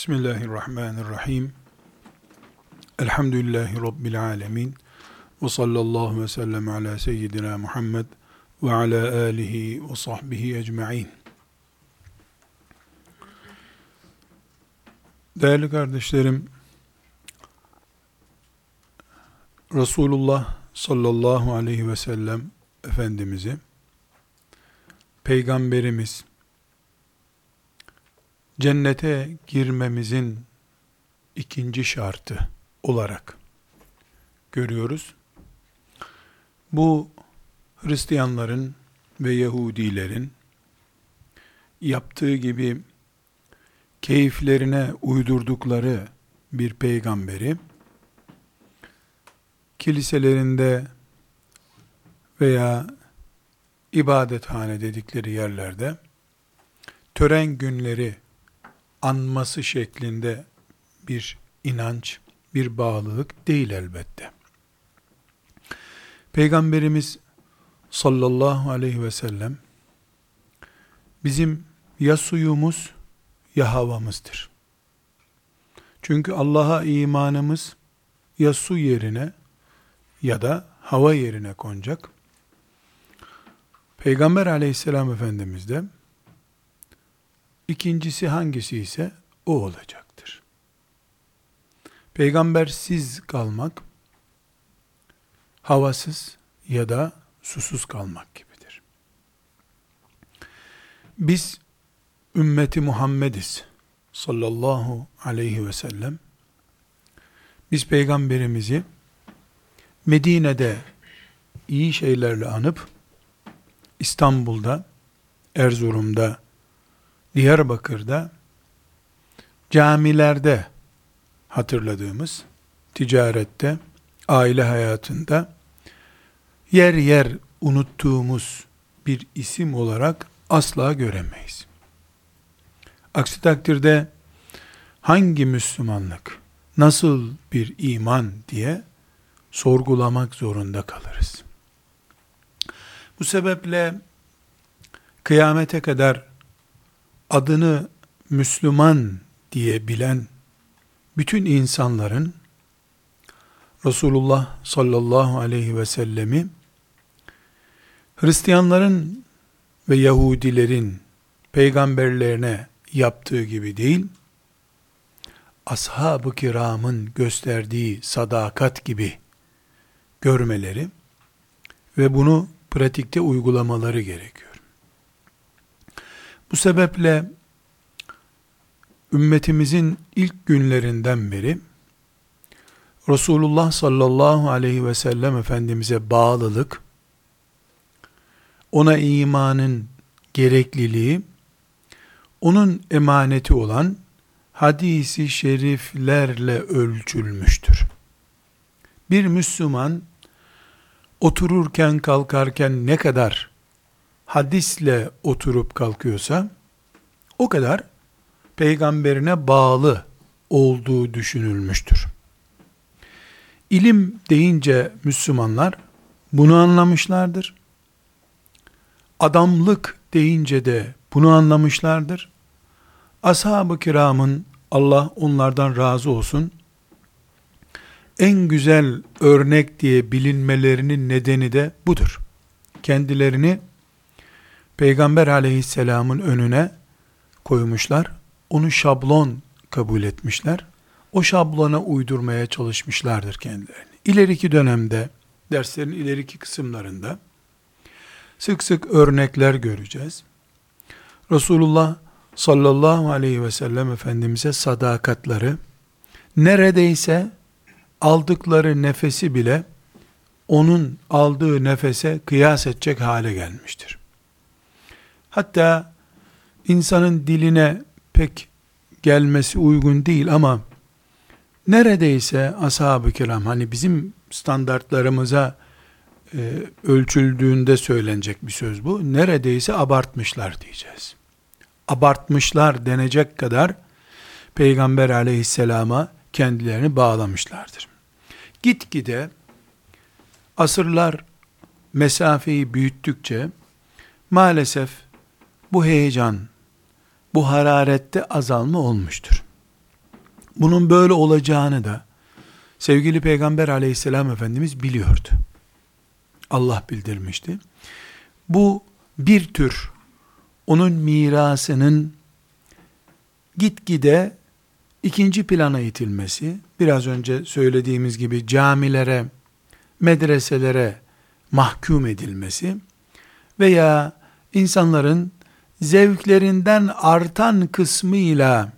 Bismillahirrahmanirrahim. Elhamdülillahi Rabbil alemin. Ve sallallahu ve sellem ala seyyidina Muhammed ve ala alihi ve sahbihi ecma'in. Değerli kardeşlerim, Resulullah sallallahu aleyhi ve sellem Efendimiz'i, Peygamberimiz, cennete girmemizin ikinci şartı olarak görüyoruz. Bu Hristiyanların ve Yahudilerin yaptığı gibi keyiflerine uydurdukları bir peygamberi kiliselerinde veya ibadethane dedikleri yerlerde tören günleri anması şeklinde bir inanç, bir bağlılık değil elbette. Peygamberimiz sallallahu aleyhi ve sellem bizim ya suyumuz ya havamızdır. Çünkü Allah'a imanımız ya su yerine ya da hava yerine konacak. Peygamber aleyhisselam efendimiz de İkincisi hangisi ise o olacaktır. Peygambersiz kalmak, havasız ya da susuz kalmak gibidir. Biz ümmeti Muhammediz sallallahu aleyhi ve sellem. Biz peygamberimizi Medine'de iyi şeylerle anıp İstanbul'da, Erzurum'da, Diyarbakır'da camilerde hatırladığımız ticarette, aile hayatında yer yer unuttuğumuz bir isim olarak asla göremeyiz. Aksi takdirde hangi Müslümanlık, nasıl bir iman diye sorgulamak zorunda kalırız. Bu sebeple kıyamete kadar adını Müslüman diye bilen bütün insanların Resulullah sallallahu aleyhi ve sellemi Hristiyanların ve Yahudilerin peygamberlerine yaptığı gibi değil, ashab-ı kiramın gösterdiği sadakat gibi görmeleri ve bunu pratikte uygulamaları gerekiyor. Bu sebeple ümmetimizin ilk günlerinden beri Resulullah sallallahu aleyhi ve sellem Efendimiz'e bağlılık, ona imanın gerekliliği, onun emaneti olan hadisi şeriflerle ölçülmüştür. Bir Müslüman otururken kalkarken ne kadar hadisle oturup kalkıyorsa o kadar peygamberine bağlı olduğu düşünülmüştür. İlim deyince Müslümanlar bunu anlamışlardır. Adamlık deyince de bunu anlamışlardır. Ashab-ı kiramın Allah onlardan razı olsun en güzel örnek diye bilinmelerinin nedeni de budur. Kendilerini Peygamber aleyhisselamın önüne koymuşlar. Onu şablon kabul etmişler. O şablona uydurmaya çalışmışlardır kendilerini. İleriki dönemde, derslerin ileriki kısımlarında sık sık örnekler göreceğiz. Resulullah sallallahu aleyhi ve sellem Efendimiz'e sadakatları neredeyse aldıkları nefesi bile onun aldığı nefese kıyas edecek hale gelmiştir. Hatta insanın diline pek gelmesi uygun değil ama neredeyse ashab-ı kiram hani bizim standartlarımıza e, ölçüldüğünde söylenecek bir söz bu. Neredeyse abartmışlar diyeceğiz. Abartmışlar denecek kadar Peygamber aleyhisselama kendilerini bağlamışlardır. Gitgide asırlar mesafeyi büyüttükçe maalesef bu heyecan, bu hararette azalma olmuştur. Bunun böyle olacağını da sevgili Peygamber aleyhisselam Efendimiz biliyordu. Allah bildirmişti. Bu bir tür onun mirasının gitgide ikinci plana itilmesi, biraz önce söylediğimiz gibi camilere, medreselere mahkum edilmesi veya insanların zevklerinden artan kısmıyla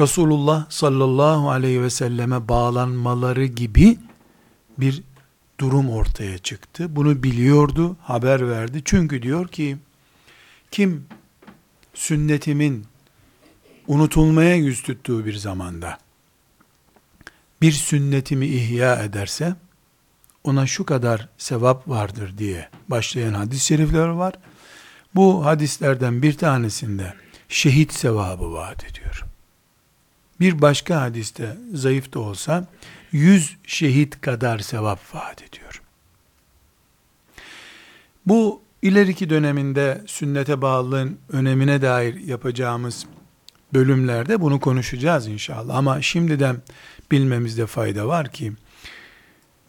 Resulullah sallallahu aleyhi ve selleme bağlanmaları gibi bir durum ortaya çıktı. Bunu biliyordu, haber verdi. Çünkü diyor ki, kim sünnetimin unutulmaya yüz tuttuğu bir zamanda bir sünnetimi ihya ederse ona şu kadar sevap vardır diye başlayan hadis-i şerifler var. Bu hadislerden bir tanesinde şehit sevabı vaat ediyor. Bir başka hadiste zayıf da olsa yüz şehit kadar sevap vaat ediyor. Bu ileriki döneminde sünnete bağlılığın önemine dair yapacağımız bölümlerde bunu konuşacağız inşallah. Ama şimdiden bilmemizde fayda var ki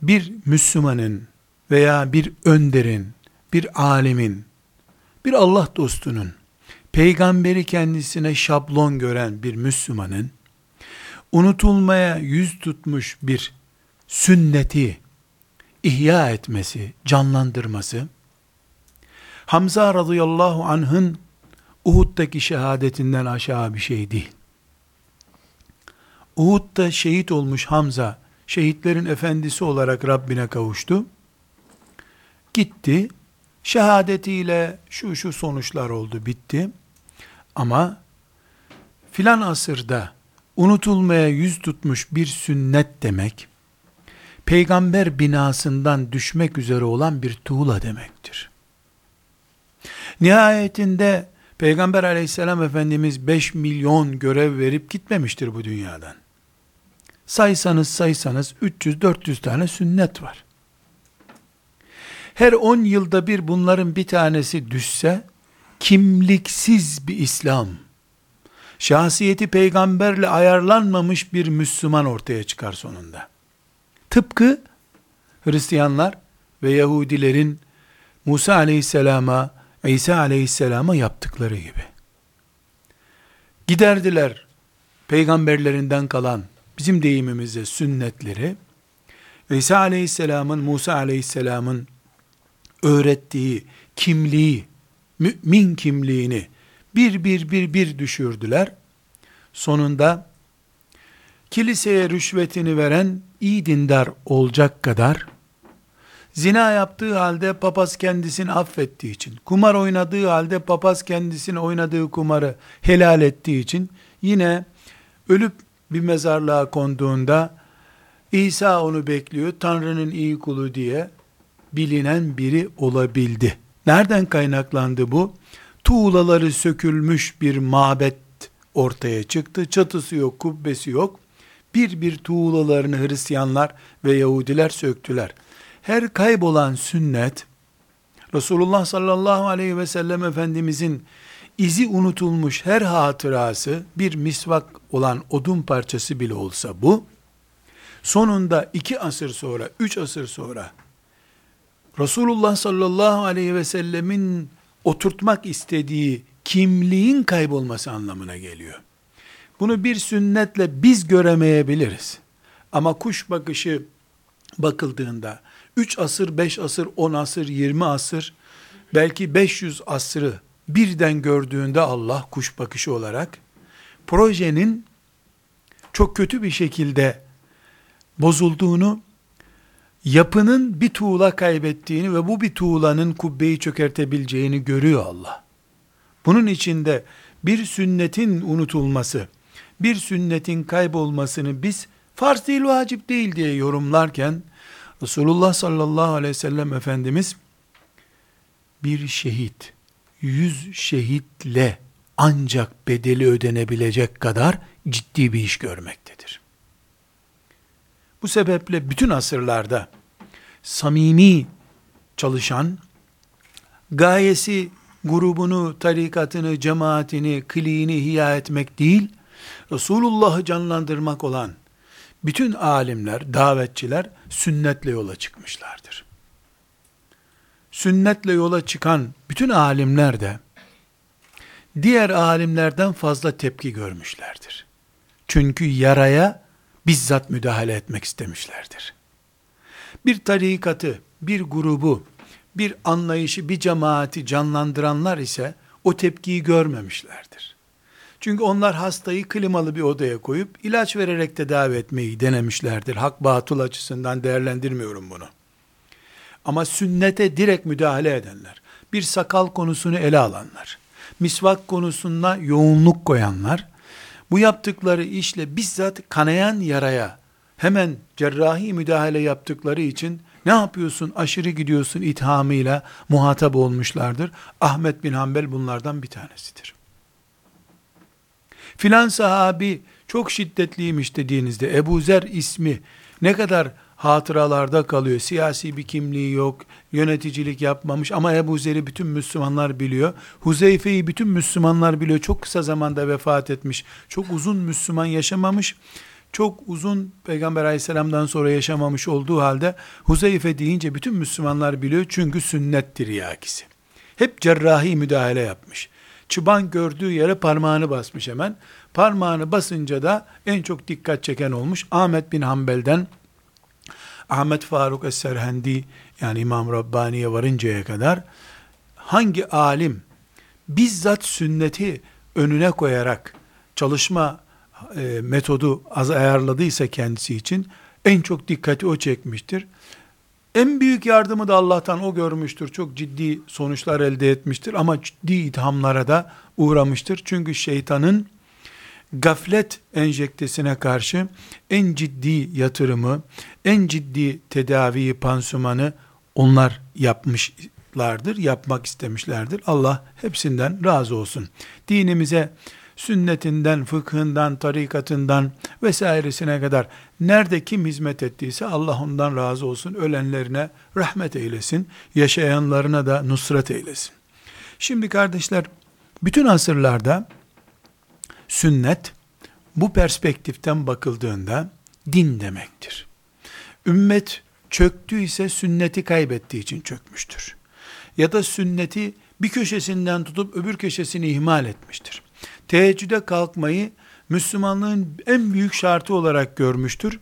bir Müslümanın veya bir önderin, bir alimin, bir Allah dostunun, peygamberi kendisine şablon gören bir Müslümanın, unutulmaya yüz tutmuş bir sünneti ihya etmesi, canlandırması, Hamza radıyallahu anh'ın Uhud'daki şehadetinden aşağı bir şey değil. Uhud'da şehit olmuş Hamza, şehitlerin efendisi olarak Rabbine kavuştu. Gitti, şehadetiyle şu şu sonuçlar oldu, bitti. Ama filan asırda unutulmaya yüz tutmuş bir sünnet demek, peygamber binasından düşmek üzere olan bir tuğla demektir. Nihayetinde Peygamber aleyhisselam Efendimiz 5 milyon görev verip gitmemiştir bu dünyadan. Saysanız saysanız 300-400 tane sünnet var. Her 10 yılda bir bunların bir tanesi düşse, kimliksiz bir İslam, şahsiyeti peygamberle ayarlanmamış bir Müslüman ortaya çıkar sonunda. Tıpkı Hristiyanlar ve Yahudilerin Musa aleyhisselama, İsa aleyhisselama yaptıkları gibi. Giderdiler peygamberlerinden kalan bizim deyimimizde sünnetleri, İsa aleyhisselamın, Musa aleyhisselamın öğrettiği kimliği, mümin kimliğini bir bir bir bir düşürdüler. Sonunda kiliseye rüşvetini veren iyi dindar olacak kadar zina yaptığı halde papaz kendisini affettiği için, kumar oynadığı halde papaz kendisini oynadığı kumarı helal ettiği için yine ölüp bir mezarlığa konduğunda İsa onu bekliyor, Tanrı'nın iyi kulu diye bilinen biri olabildi. Nereden kaynaklandı bu? Tuğlaları sökülmüş bir mabet ortaya çıktı. Çatısı yok, kubbesi yok. Bir bir tuğlalarını Hristiyanlar ve Yahudiler söktüler. Her kaybolan sünnet, Resulullah sallallahu aleyhi ve sellem Efendimizin izi unutulmuş her hatırası bir misvak olan odun parçası bile olsa bu, sonunda iki asır sonra, üç asır sonra, Resulullah sallallahu aleyhi ve sellemin oturtmak istediği kimliğin kaybolması anlamına geliyor. Bunu bir sünnetle biz göremeyebiliriz. Ama kuş bakışı bakıldığında 3 asır, 5 asır, 10 asır, 20 asır, belki 500 asrı birden gördüğünde Allah kuş bakışı olarak projenin çok kötü bir şekilde bozulduğunu, yapının bir tuğla kaybettiğini ve bu bir tuğlanın kubbeyi çökertebileceğini görüyor Allah. Bunun içinde bir sünnetin unutulması, bir sünnetin kaybolmasını biz farz değil vacip değil diye yorumlarken Resulullah sallallahu aleyhi ve sellem Efendimiz bir şehit, yüz şehitle ancak bedeli ödenebilecek kadar ciddi bir iş görmektedir. Bu sebeple bütün asırlarda samimi çalışan, gayesi grubunu, tarikatını, cemaatini, kliğini hiya etmek değil, Resulullah'ı canlandırmak olan bütün alimler, davetçiler sünnetle yola çıkmışlardır. Sünnetle yola çıkan bütün alimler de diğer alimlerden fazla tepki görmüşlerdir. Çünkü yaraya bizzat müdahale etmek istemişlerdir. Bir tarikatı, bir grubu, bir anlayışı, bir cemaati canlandıranlar ise o tepkiyi görmemişlerdir. Çünkü onlar hastayı klimalı bir odaya koyup ilaç vererek tedavi etmeyi denemişlerdir. Hak batıl açısından değerlendirmiyorum bunu. Ama sünnete direkt müdahale edenler, bir sakal konusunu ele alanlar, misvak konusunda yoğunluk koyanlar, bu yaptıkları işle bizzat kanayan yaraya hemen cerrahi müdahale yaptıkları için ne yapıyorsun aşırı gidiyorsun ithamıyla muhatap olmuşlardır. Ahmet bin Hanbel bunlardan bir tanesidir. Filan sahabi çok şiddetliymiş dediğinizde Ebu Zer ismi ne kadar hatıralarda kalıyor. Siyasi bir kimliği yok, yöneticilik yapmamış ama Ebu Zer'i bütün Müslümanlar biliyor. Huzeyfe'yi bütün Müslümanlar biliyor. Çok kısa zamanda vefat etmiş. Çok uzun Müslüman yaşamamış. Çok uzun Peygamber aleyhisselamdan sonra yaşamamış olduğu halde Huzeyfe deyince bütün Müslümanlar biliyor. Çünkü sünnettir yakisi. Hep cerrahi müdahale yapmış. Çıban gördüğü yere parmağını basmış hemen. Parmağını basınca da en çok dikkat çeken olmuş. Ahmet bin Hanbel'den Ahmet Faruk Es-Serhendi yani İmam Rabbani'ye varıncaya kadar hangi alim bizzat sünneti önüne koyarak çalışma e, metodu az ayarladıysa kendisi için en çok dikkati o çekmiştir. En büyük yardımı da Allah'tan o görmüştür. Çok ciddi sonuçlar elde etmiştir ama ciddi ithamlara da uğramıştır. Çünkü şeytanın gaflet enjektesine karşı en ciddi yatırımı, en ciddi tedaviyi, pansumanı onlar yapmışlardır, yapmak istemişlerdir. Allah hepsinden razı olsun. Dinimize sünnetinden, fıkhından, tarikatından vesairesine kadar nerede kim hizmet ettiyse Allah ondan razı olsun. Ölenlerine rahmet eylesin. Yaşayanlarına da nusret eylesin. Şimdi kardeşler bütün asırlarda sünnet bu perspektiften bakıldığında din demektir. Ümmet çöktüyse sünneti kaybettiği için çökmüştür. Ya da sünneti bir köşesinden tutup öbür köşesini ihmal etmiştir. Teheccüde kalkmayı Müslümanlığın en büyük şartı olarak görmüştür.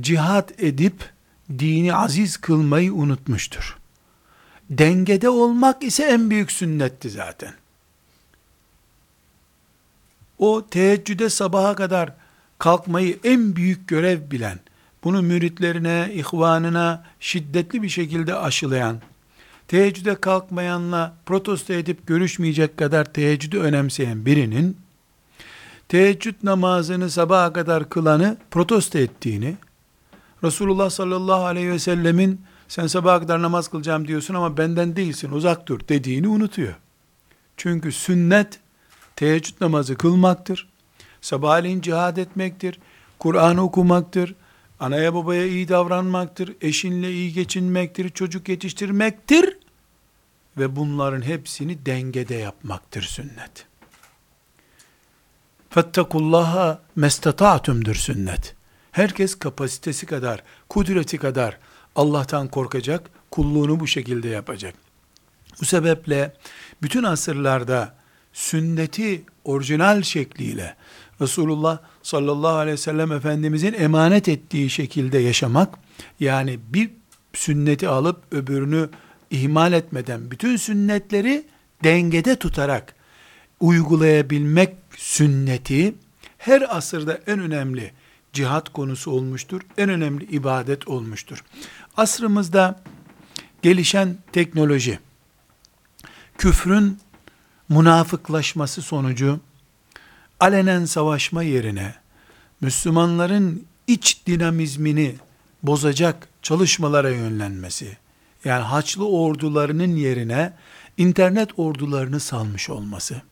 Cihat edip dini aziz kılmayı unutmuştur. Dengede olmak ise en büyük sünnetti zaten. O teheccüde sabaha kadar kalkmayı en büyük görev bilen, bunu müritlerine, ihvanına şiddetli bir şekilde aşılayan, teheccüde kalkmayanla protesto edip görüşmeyecek kadar teheccüdü önemseyen birinin, teheccüd namazını sabaha kadar kılanı protesto ettiğini, Resulullah sallallahu aleyhi ve sellemin sen sabaha kadar namaz kılacağım diyorsun ama benden değilsin uzak dur dediğini unutuyor. Çünkü sünnet teheccüd namazı kılmaktır. Sabahleyin cihad etmektir. Kur'an okumaktır. Anaya babaya iyi davranmaktır. Eşinle iyi geçinmektir. Çocuk yetiştirmektir. Ve bunların hepsini dengede yapmaktır sünnet. Fettekullaha mestata'tumdur sünnet. Herkes kapasitesi kadar, kudreti kadar Allah'tan korkacak, kulluğunu bu şekilde yapacak. Bu sebeple bütün asırlarda sünneti orijinal şekliyle Resulullah sallallahu aleyhi ve sellem Efendimizin emanet ettiği şekilde yaşamak, yani bir sünneti alıp öbürünü ihmal etmeden bütün sünnetleri dengede tutarak uygulayabilmek sünneti her asırda en önemli cihat konusu olmuştur. En önemli ibadet olmuştur. Asrımızda gelişen teknoloji, küfrün münafıklaşması sonucu alenen savaşma yerine Müslümanların iç dinamizmini bozacak çalışmalara yönlenmesi, yani Haçlı ordularının yerine internet ordularını salmış olması,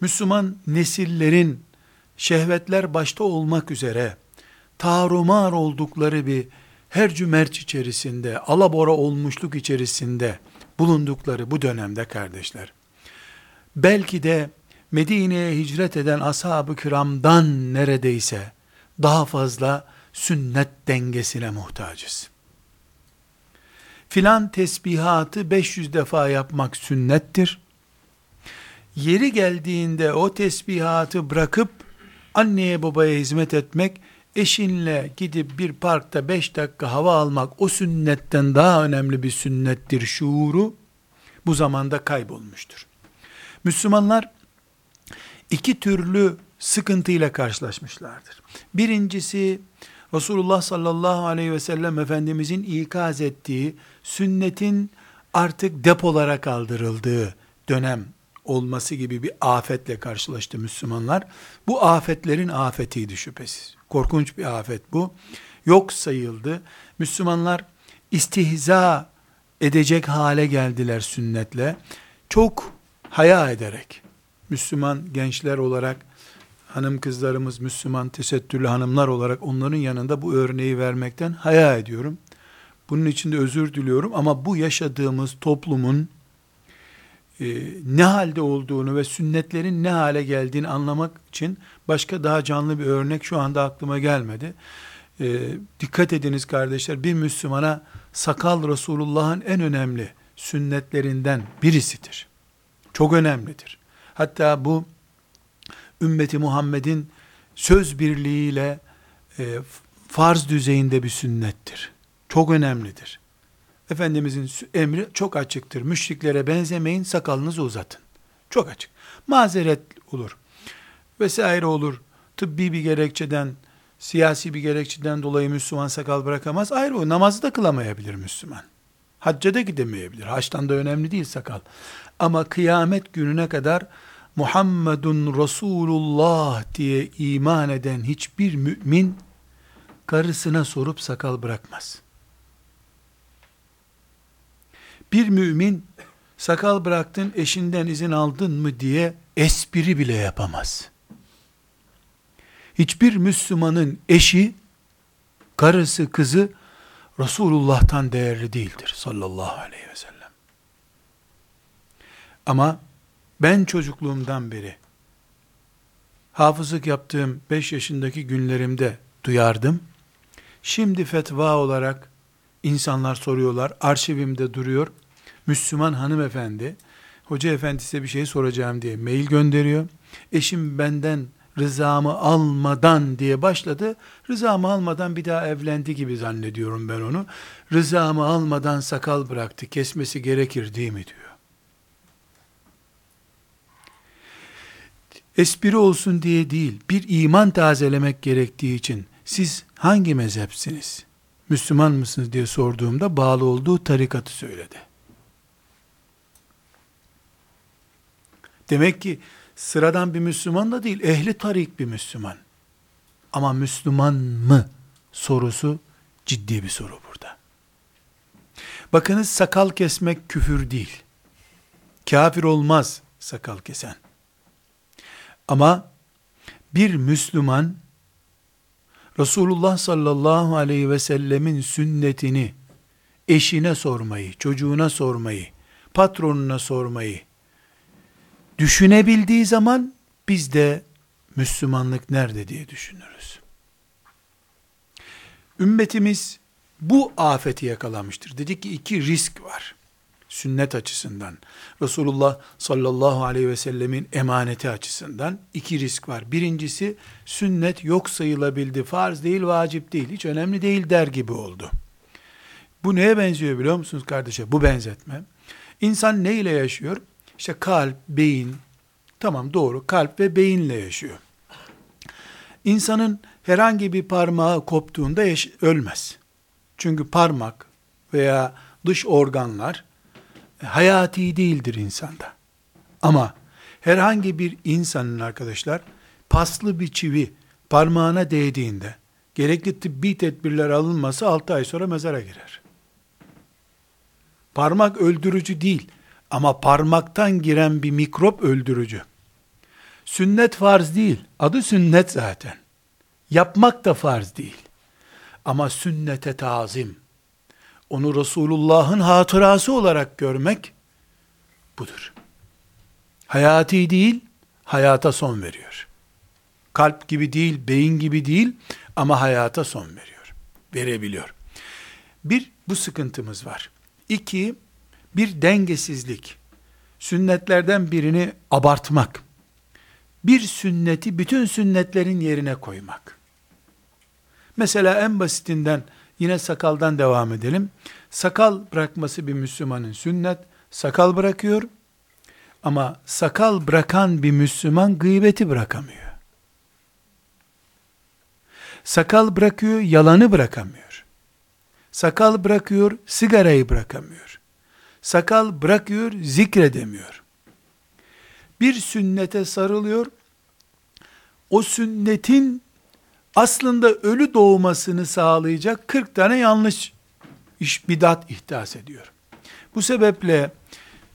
Müslüman nesillerin şehvetler başta olmak üzere tarumar oldukları bir her cümerç içerisinde, alabora olmuşluk içerisinde bulundukları bu dönemde kardeşler, belki de Medine'ye hicret eden ashab-ı kiramdan neredeyse daha fazla sünnet dengesine muhtacız. Filan tesbihatı 500 defa yapmak sünnettir. Yeri geldiğinde o tesbihatı bırakıp anneye babaya hizmet etmek, eşinle gidip bir parkta 5 dakika hava almak o sünnetten daha önemli bir sünnettir şuuru bu zamanda kaybolmuştur. Müslümanlar iki türlü sıkıntıyla karşılaşmışlardır. Birincisi Resulullah sallallahu aleyhi ve sellem Efendimizin ikaz ettiği sünnetin artık depolara kaldırıldığı dönem olması gibi bir afetle karşılaştı Müslümanlar. Bu afetlerin afetiydi şüphesiz. Korkunç bir afet bu. Yok sayıldı. Müslümanlar istihza edecek hale geldiler sünnetle. Çok haya ederek, Müslüman gençler olarak, hanım kızlarımız Müslüman tesettürlü hanımlar olarak onların yanında bu örneği vermekten haya ediyorum. Bunun için de özür diliyorum ama bu yaşadığımız toplumun e, ne halde olduğunu ve sünnetlerin ne hale geldiğini anlamak için başka daha canlı bir örnek şu anda aklıma gelmedi. E, dikkat ediniz kardeşler, bir Müslümana sakal Resulullah'ın en önemli sünnetlerinden birisidir. Çok önemlidir. Hatta bu ümmeti Muhammed'in söz birliğiyle e, farz düzeyinde bir sünnettir. Çok önemlidir. Efendimizin emri çok açıktır. Müşriklere benzemeyin, sakalınızı uzatın. Çok açık. Mazeret olur. Vesaire olur. Tıbbi bir gerekçeden, siyasi bir gerekçeden dolayı Müslüman sakal bırakamaz. Ayrı o. Namazı da kılamayabilir Müslüman. Hacca da gidemeyebilir. Haçtan da önemli değil sakal. Ama kıyamet gününe kadar Muhammedun Resulullah diye iman eden hiçbir mümin karısına sorup sakal bırakmaz. Bir mümin sakal bıraktın eşinden izin aldın mı diye espri bile yapamaz. Hiçbir Müslümanın eşi, karısı, kızı Resulullah'tan değerli değildir sallallahu aleyhi ve sellem. Ama ben çocukluğumdan beri hafızlık yaptığım 5 yaşındaki günlerimde duyardım. Şimdi fetva olarak insanlar soruyorlar, arşivimde duruyor. Müslüman hanımefendi, hoca efendi size bir şey soracağım diye mail gönderiyor. Eşim benden rızamı almadan diye başladı. Rızamı almadan bir daha evlendi gibi zannediyorum ben onu. Rızamı almadan sakal bıraktı. Kesmesi gerekir değil mi diyor. Espri olsun diye değil, bir iman tazelemek gerektiği için siz hangi mezhepsiniz? Müslüman mısınız diye sorduğumda bağlı olduğu tarikatı söyledi. Demek ki sıradan bir Müslüman da değil, ehli tarik bir Müslüman. Ama Müslüman mı sorusu ciddi bir soru burada. Bakınız sakal kesmek küfür değil. Kafir olmaz sakal kesen. Ama bir Müslüman Resulullah sallallahu aleyhi ve sellemin sünnetini eşine sormayı, çocuğuna sormayı, patronuna sormayı düşünebildiği zaman biz de Müslümanlık nerede diye düşünürüz. Ümmetimiz bu afeti yakalamıştır. Dedik ki iki risk var. Sünnet açısından. Resulullah sallallahu aleyhi ve sellemin emaneti açısından iki risk var. Birincisi sünnet yok sayılabildi. Farz değil, vacip değil. Hiç önemli değil der gibi oldu. Bu neye benziyor biliyor musunuz kardeşe? Bu benzetme. İnsan ne ile yaşıyor? İşte kalp, beyin, tamam doğru kalp ve beyinle yaşıyor. İnsanın herhangi bir parmağı koptuğunda ölmez. Çünkü parmak veya dış organlar hayati değildir insanda. Ama herhangi bir insanın arkadaşlar paslı bir çivi parmağına değdiğinde gerekli tıbbi tedbirler alınması 6 ay sonra mezara girer. Parmak öldürücü değil ama parmaktan giren bir mikrop öldürücü. Sünnet farz değil. Adı sünnet zaten. Yapmak da farz değil. Ama sünnete tazim, onu Resulullah'ın hatırası olarak görmek budur. Hayati değil, hayata son veriyor. Kalp gibi değil, beyin gibi değil ama hayata son veriyor. Verebiliyor. Bir, bu sıkıntımız var. İki, bir dengesizlik. Sünnetlerden birini abartmak. Bir sünneti bütün sünnetlerin yerine koymak. Mesela en basitinden yine sakaldan devam edelim. Sakal bırakması bir Müslümanın sünnet. Sakal bırakıyor ama sakal bırakan bir Müslüman gıybeti bırakamıyor. Sakal bırakıyor, yalanı bırakamıyor. Sakal bırakıyor, sigarayı bırakamıyor. Sakal bırakıyor, zikredemiyor. Bir sünnete sarılıyor, o sünnetin aslında ölü doğmasını sağlayacak 40 tane yanlış iş bidat ihdas ediyor. Bu sebeple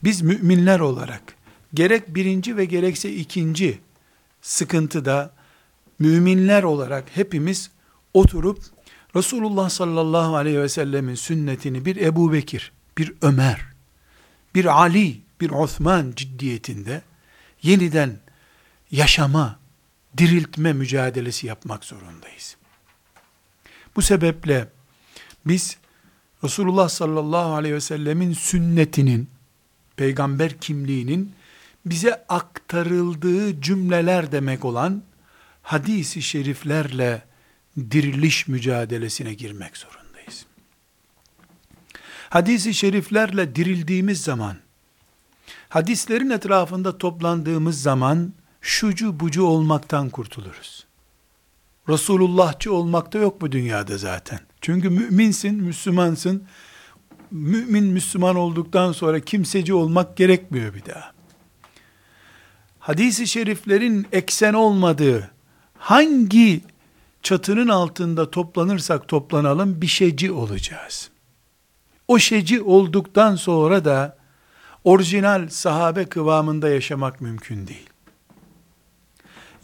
biz müminler olarak gerek birinci ve gerekse ikinci sıkıntıda müminler olarak hepimiz oturup Resulullah sallallahu aleyhi ve sellemin sünnetini bir Ebu Bekir, bir Ömer, bir Ali, bir Osman ciddiyetinde yeniden yaşama, diriltme mücadelesi yapmak zorundayız. Bu sebeple biz Resulullah sallallahu aleyhi ve sellemin sünnetinin, peygamber kimliğinin bize aktarıldığı cümleler demek olan hadisi şeriflerle diriliş mücadelesine girmek zorundayız. Hadisi şeriflerle dirildiğimiz zaman, hadislerin etrafında toplandığımız zaman, şucu bucu olmaktan kurtuluruz. Resulullahçı olmak da yok bu dünyada zaten. Çünkü müminsin, Müslümansın. Mümin Müslüman olduktan sonra kimseci olmak gerekmiyor bir daha. Hadis-i şeriflerin eksen olmadığı, hangi çatının altında toplanırsak toplanalım bir şeyci olacağız. O şeyci olduktan sonra da orijinal sahabe kıvamında yaşamak mümkün değil.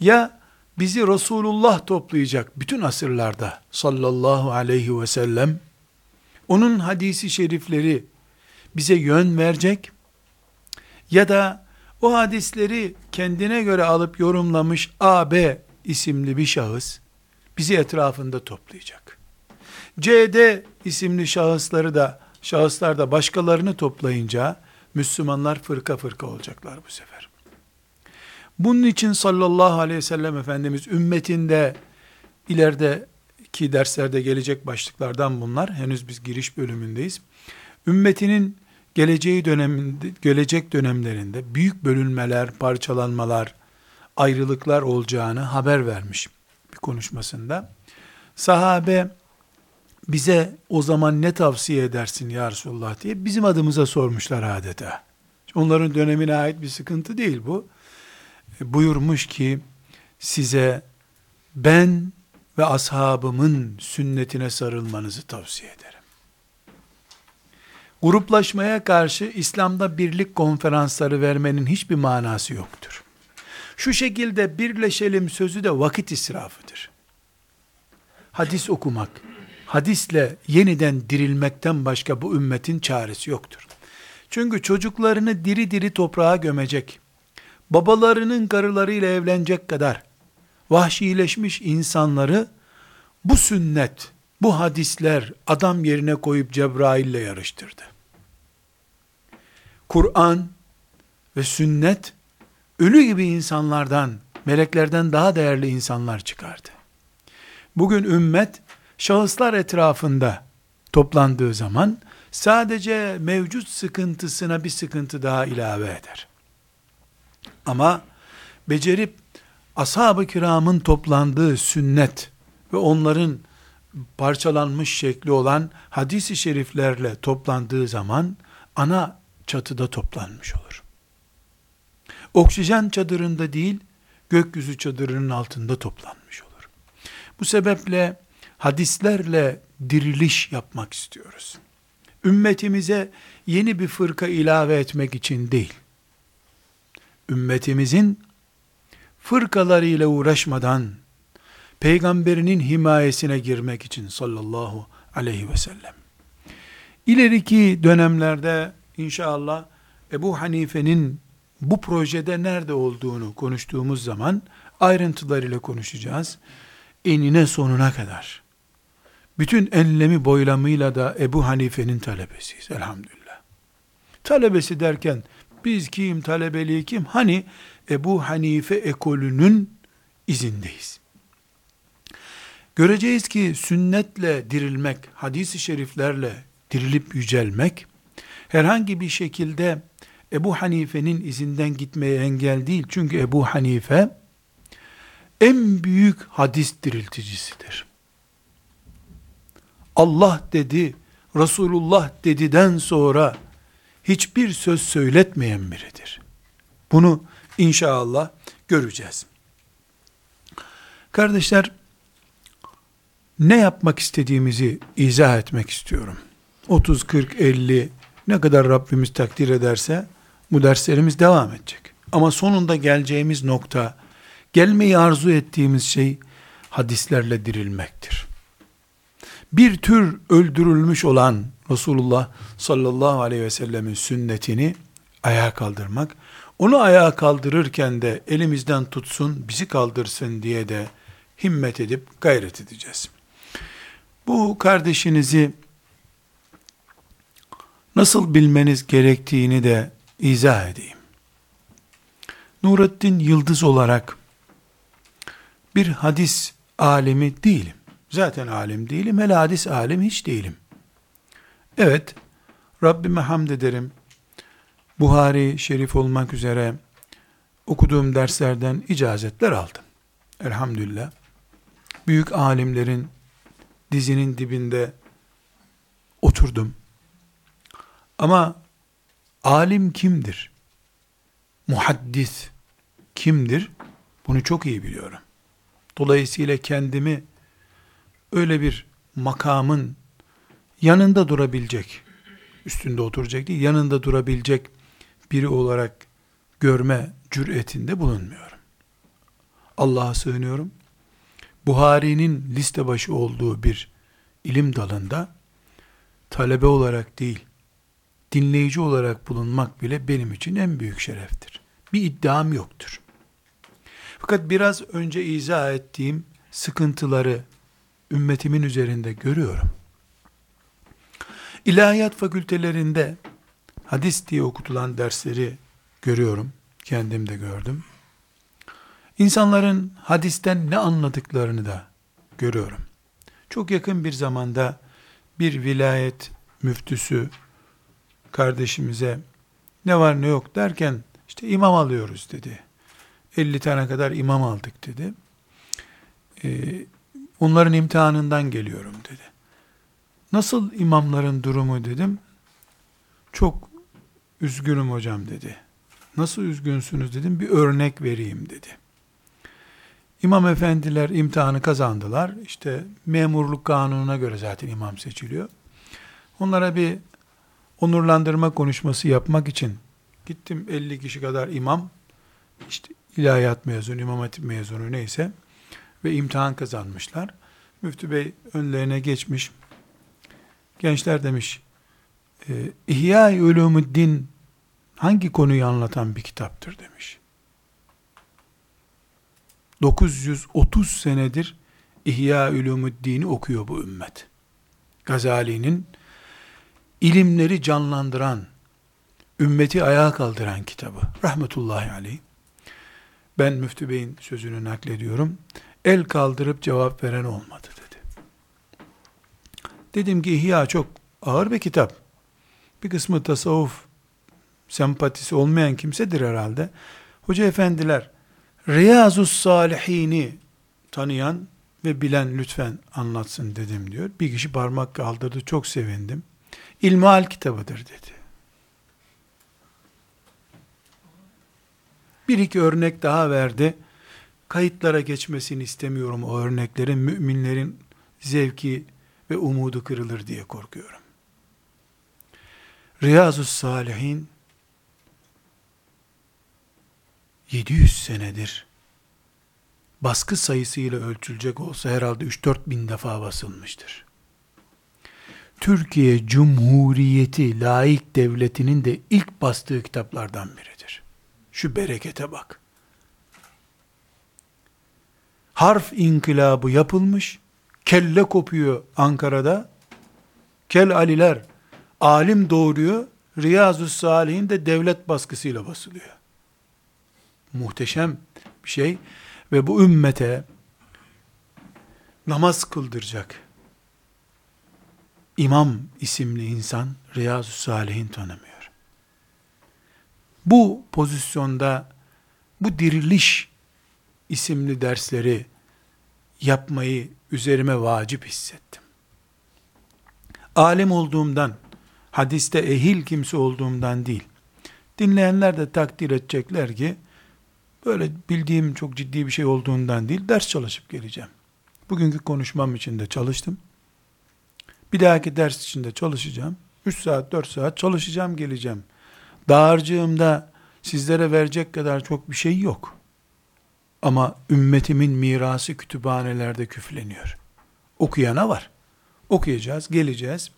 Ya bizi Resulullah toplayacak bütün asırlarda sallallahu aleyhi ve sellem onun hadisi şerifleri bize yön verecek ya da o hadisleri kendine göre alıp yorumlamış AB isimli bir şahıs bizi etrafında toplayacak. CD isimli şahısları da şahıslar da başkalarını toplayınca Müslümanlar fırka fırka olacaklar bu sefer. Bunun için sallallahu aleyhi ve sellem Efendimiz ümmetinde ilerideki derslerde gelecek başlıklardan bunlar. Henüz biz giriş bölümündeyiz. Ümmetinin geleceği döneminde, gelecek dönemlerinde büyük bölünmeler, parçalanmalar, ayrılıklar olacağını haber vermiş bir konuşmasında. Sahabe bize o zaman ne tavsiye edersin ya Resulullah diye bizim adımıza sormuşlar adeta. Onların dönemine ait bir sıkıntı değil bu. Buyurmuş ki size ben ve ashabımın sünnetine sarılmanızı tavsiye ederim. Gruplaşmaya karşı İslam'da birlik konferansları vermenin hiçbir manası yoktur. Şu şekilde birleşelim sözü de vakit israfıdır. Hadis okumak, hadisle yeniden dirilmekten başka bu ümmetin çaresi yoktur. Çünkü çocuklarını diri diri toprağa gömecek, babalarının karılarıyla evlenecek kadar vahşileşmiş insanları bu sünnet, bu hadisler adam yerine koyup Cebrail'le yarıştırdı. Kur'an ve sünnet ölü gibi insanlardan, meleklerden daha değerli insanlar çıkardı. Bugün ümmet şahıslar etrafında toplandığı zaman sadece mevcut sıkıntısına bir sıkıntı daha ilave eder. Ama becerip ashab-ı kiramın toplandığı sünnet ve onların parçalanmış şekli olan hadisi şeriflerle toplandığı zaman ana çatıda toplanmış olur. Oksijen çadırında değil, gökyüzü çadırının altında toplanmış olur. Bu sebeple hadislerle diriliş yapmak istiyoruz. Ümmetimize yeni bir fırka ilave etmek için değil, ümmetimizin fırkalarıyla uğraşmadan peygamberinin himayesine girmek için sallallahu aleyhi ve sellem. İleriki dönemlerde inşallah Ebu Hanife'nin bu projede nerede olduğunu konuştuğumuz zaman ayrıntılarıyla konuşacağız. Enine sonuna kadar. Bütün enlemi boylamıyla da Ebu Hanife'nin talebesiyiz elhamdülillah. Talebesi derken biz kim, talebeliği kim? Hani Ebu Hanife ekolünün izindeyiz. Göreceğiz ki sünnetle dirilmek, hadis-i şeriflerle dirilip yücelmek, herhangi bir şekilde Ebu Hanife'nin izinden gitmeye engel değil. Çünkü Ebu Hanife en büyük hadis dirilticisidir. Allah dedi, Resulullah dediden sonra hiçbir söz söyletmeyen biridir. Bunu inşallah göreceğiz. Kardeşler, ne yapmak istediğimizi izah etmek istiyorum. 30, 40, 50 ne kadar Rabbimiz takdir ederse bu derslerimiz devam edecek. Ama sonunda geleceğimiz nokta, gelmeyi arzu ettiğimiz şey hadislerle dirilmektir. Bir tür öldürülmüş olan Resulullah sallallahu aleyhi ve sellemin sünnetini ayağa kaldırmak, onu ayağa kaldırırken de elimizden tutsun, bizi kaldırsın diye de himmet edip gayret edeceğiz. Bu kardeşinizi nasıl bilmeniz gerektiğini de izah edeyim. Nurettin Yıldız olarak bir hadis alimi değilim. Zaten alim değilim. Hele hadis alim hiç değilim. Evet, Rabbime hamd ederim. Buhari şerif olmak üzere okuduğum derslerden icazetler aldım. Elhamdülillah. Büyük alimlerin dizinin dibinde oturdum. Ama alim kimdir? Muhaddis kimdir? Bunu çok iyi biliyorum. Dolayısıyla kendimi öyle bir makamın yanında durabilecek, üstünde oturacak değil, yanında durabilecek biri olarak görme cüretinde bulunmuyorum. Allah'a sığınıyorum. Buhari'nin liste başı olduğu bir ilim dalında talebe olarak değil, dinleyici olarak bulunmak bile benim için en büyük şereftir. Bir iddiam yoktur. Fakat biraz önce izah ettiğim sıkıntıları ümmetimin üzerinde görüyorum. İlahiyat fakültelerinde hadis diye okutulan dersleri görüyorum. Kendim de gördüm. İnsanların hadisten ne anladıklarını da görüyorum. Çok yakın bir zamanda bir vilayet müftüsü kardeşimize ne var ne yok derken işte imam alıyoruz dedi. 50 tane kadar imam aldık dedi. Ee, onların imtihanından geliyorum dedi. Nasıl imamların durumu dedim. Çok üzgünüm hocam dedi. Nasıl üzgünsünüz dedim. Bir örnek vereyim dedi. İmam efendiler imtihanı kazandılar. İşte memurluk kanununa göre zaten imam seçiliyor. Onlara bir onurlandırma konuşması yapmak için gittim 50 kişi kadar imam, işte ilahiyat mezunu, imam hatip mezunu neyse ve imtihan kazanmışlar. Müftü Bey önlerine geçmiş. Gençler demiş, e, İhya-i Ulumuddin hangi konuyu anlatan bir kitaptır demiş. 930 senedir İhya Ulumuddin'i okuyor bu ümmet. Gazali'nin ilimleri canlandıran, ümmeti ayağa kaldıran kitabı. Rahmetullahi aleyh. Ben Müftü Bey'in sözünü naklediyorum. El kaldırıp cevap veren olmadı. Dedim ki İhya çok ağır bir kitap. Bir kısmı tasavvuf sempatisi olmayan kimsedir herhalde. Hoca efendiler, Riyazus Salihini tanıyan ve bilen lütfen anlatsın dedim diyor. Bir kişi parmak kaldırdı, çok sevindim. İlmihal kitabıdır dedi. Bir iki örnek daha verdi. Kayıtlara geçmesini istemiyorum o örneklerin. Müminlerin zevki ve umudu kırılır diye korkuyorum. Riyazu Salihin 700 senedir baskı sayısıyla ölçülecek olsa herhalde 3-4 bin defa basılmıştır. Türkiye Cumhuriyeti laik devletinin de ilk bastığı kitaplardan biridir. Şu berekete bak. Harf inkılabı yapılmış. Kelle kopuyor Ankara'da. Kel Aliler alim doğuruyor. Riyazu Salihin de devlet baskısıyla basılıyor. Muhteşem bir şey ve bu ümmete namaz kıldıracak İmam isimli insan Riyazu Salihin tanımıyor. Bu pozisyonda bu diriliş isimli dersleri yapmayı üzerime vacip hissettim. Alim olduğumdan, hadiste ehil kimse olduğumdan değil. Dinleyenler de takdir edecekler ki, böyle bildiğim çok ciddi bir şey olduğundan değil, ders çalışıp geleceğim. Bugünkü konuşmam için de çalıştım. Bir dahaki ders için de çalışacağım. 3 saat, 4 saat çalışacağım, geleceğim. Dağarcığımda sizlere verecek kadar çok bir şey yok. Ama ümmetimin mirası kütüphanelerde küfleniyor. Okuyana var. Okuyacağız, geleceğiz.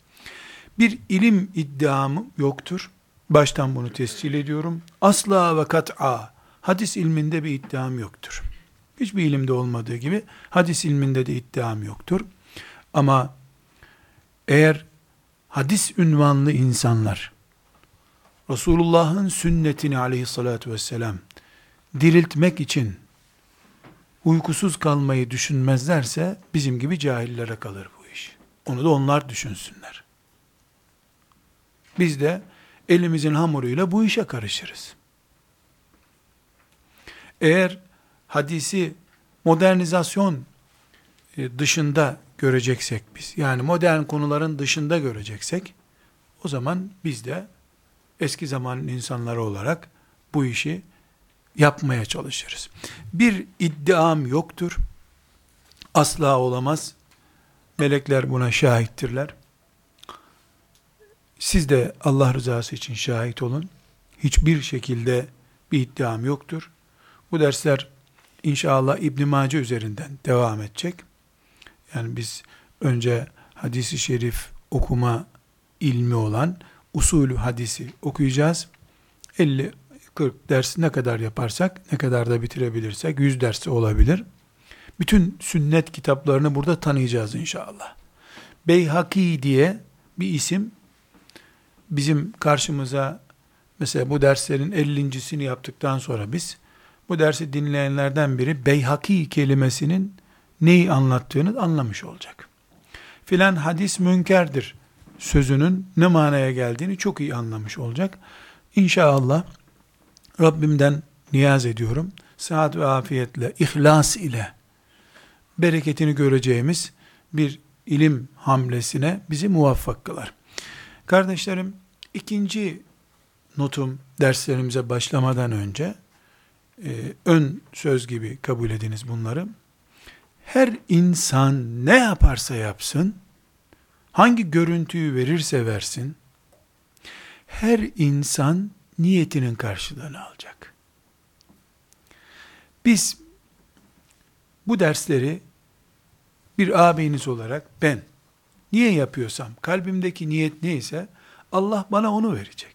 Bir ilim iddiamı yoktur. Baştan bunu tescil ediyorum. Asla ve kat'a hadis ilminde bir iddiam yoktur. Hiçbir ilimde olmadığı gibi hadis ilminde de iddiam yoktur. Ama eğer hadis ünvanlı insanlar Resulullah'ın sünnetini aleyhissalatü vesselam diriltmek için uykusuz kalmayı düşünmezlerse bizim gibi cahillere kalır bu iş. Onu da onlar düşünsünler. Biz de elimizin hamuruyla bu işe karışırız. Eğer hadisi modernizasyon e, dışında göreceksek biz, yani modern konuların dışında göreceksek, o zaman biz de eski zaman insanları olarak bu işi yapmaya çalışırız. Bir iddiam yoktur. Asla olamaz. Melekler buna şahittirler. Siz de Allah rızası için şahit olun. Hiçbir şekilde bir iddiam yoktur. Bu dersler inşallah İbn Mace üzerinden devam edecek. Yani biz önce hadisi şerif okuma ilmi olan usulü hadisi okuyacağız. 50 40 ders ne kadar yaparsak, ne kadar da bitirebilirsek 100 dersi olabilir. Bütün sünnet kitaplarını burada tanıyacağız inşallah. Beyhaki diye bir isim bizim karşımıza mesela bu derslerin 50.sini yaptıktan sonra biz bu dersi dinleyenlerden biri Beyhaki kelimesinin neyi anlattığını anlamış olacak. Filan hadis münkerdir sözünün ne manaya geldiğini çok iyi anlamış olacak. İnşallah Rabbimden niyaz ediyorum. Sıhhat ve afiyetle, ihlas ile bereketini göreceğimiz bir ilim hamlesine bizi muvaffak kılar. Kardeşlerim, ikinci notum derslerimize başlamadan önce e, ön söz gibi kabul ediniz bunları. Her insan ne yaparsa yapsın, hangi görüntüyü verirse versin, her insan niyetinin karşılığını alacak. Biz bu dersleri bir ağabeyiniz olarak ben niye yapıyorsam, kalbimdeki niyet neyse Allah bana onu verecek.